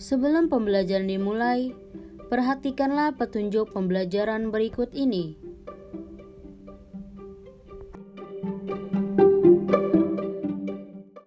Sebelum pembelajaran dimulai, perhatikanlah petunjuk pembelajaran berikut ini.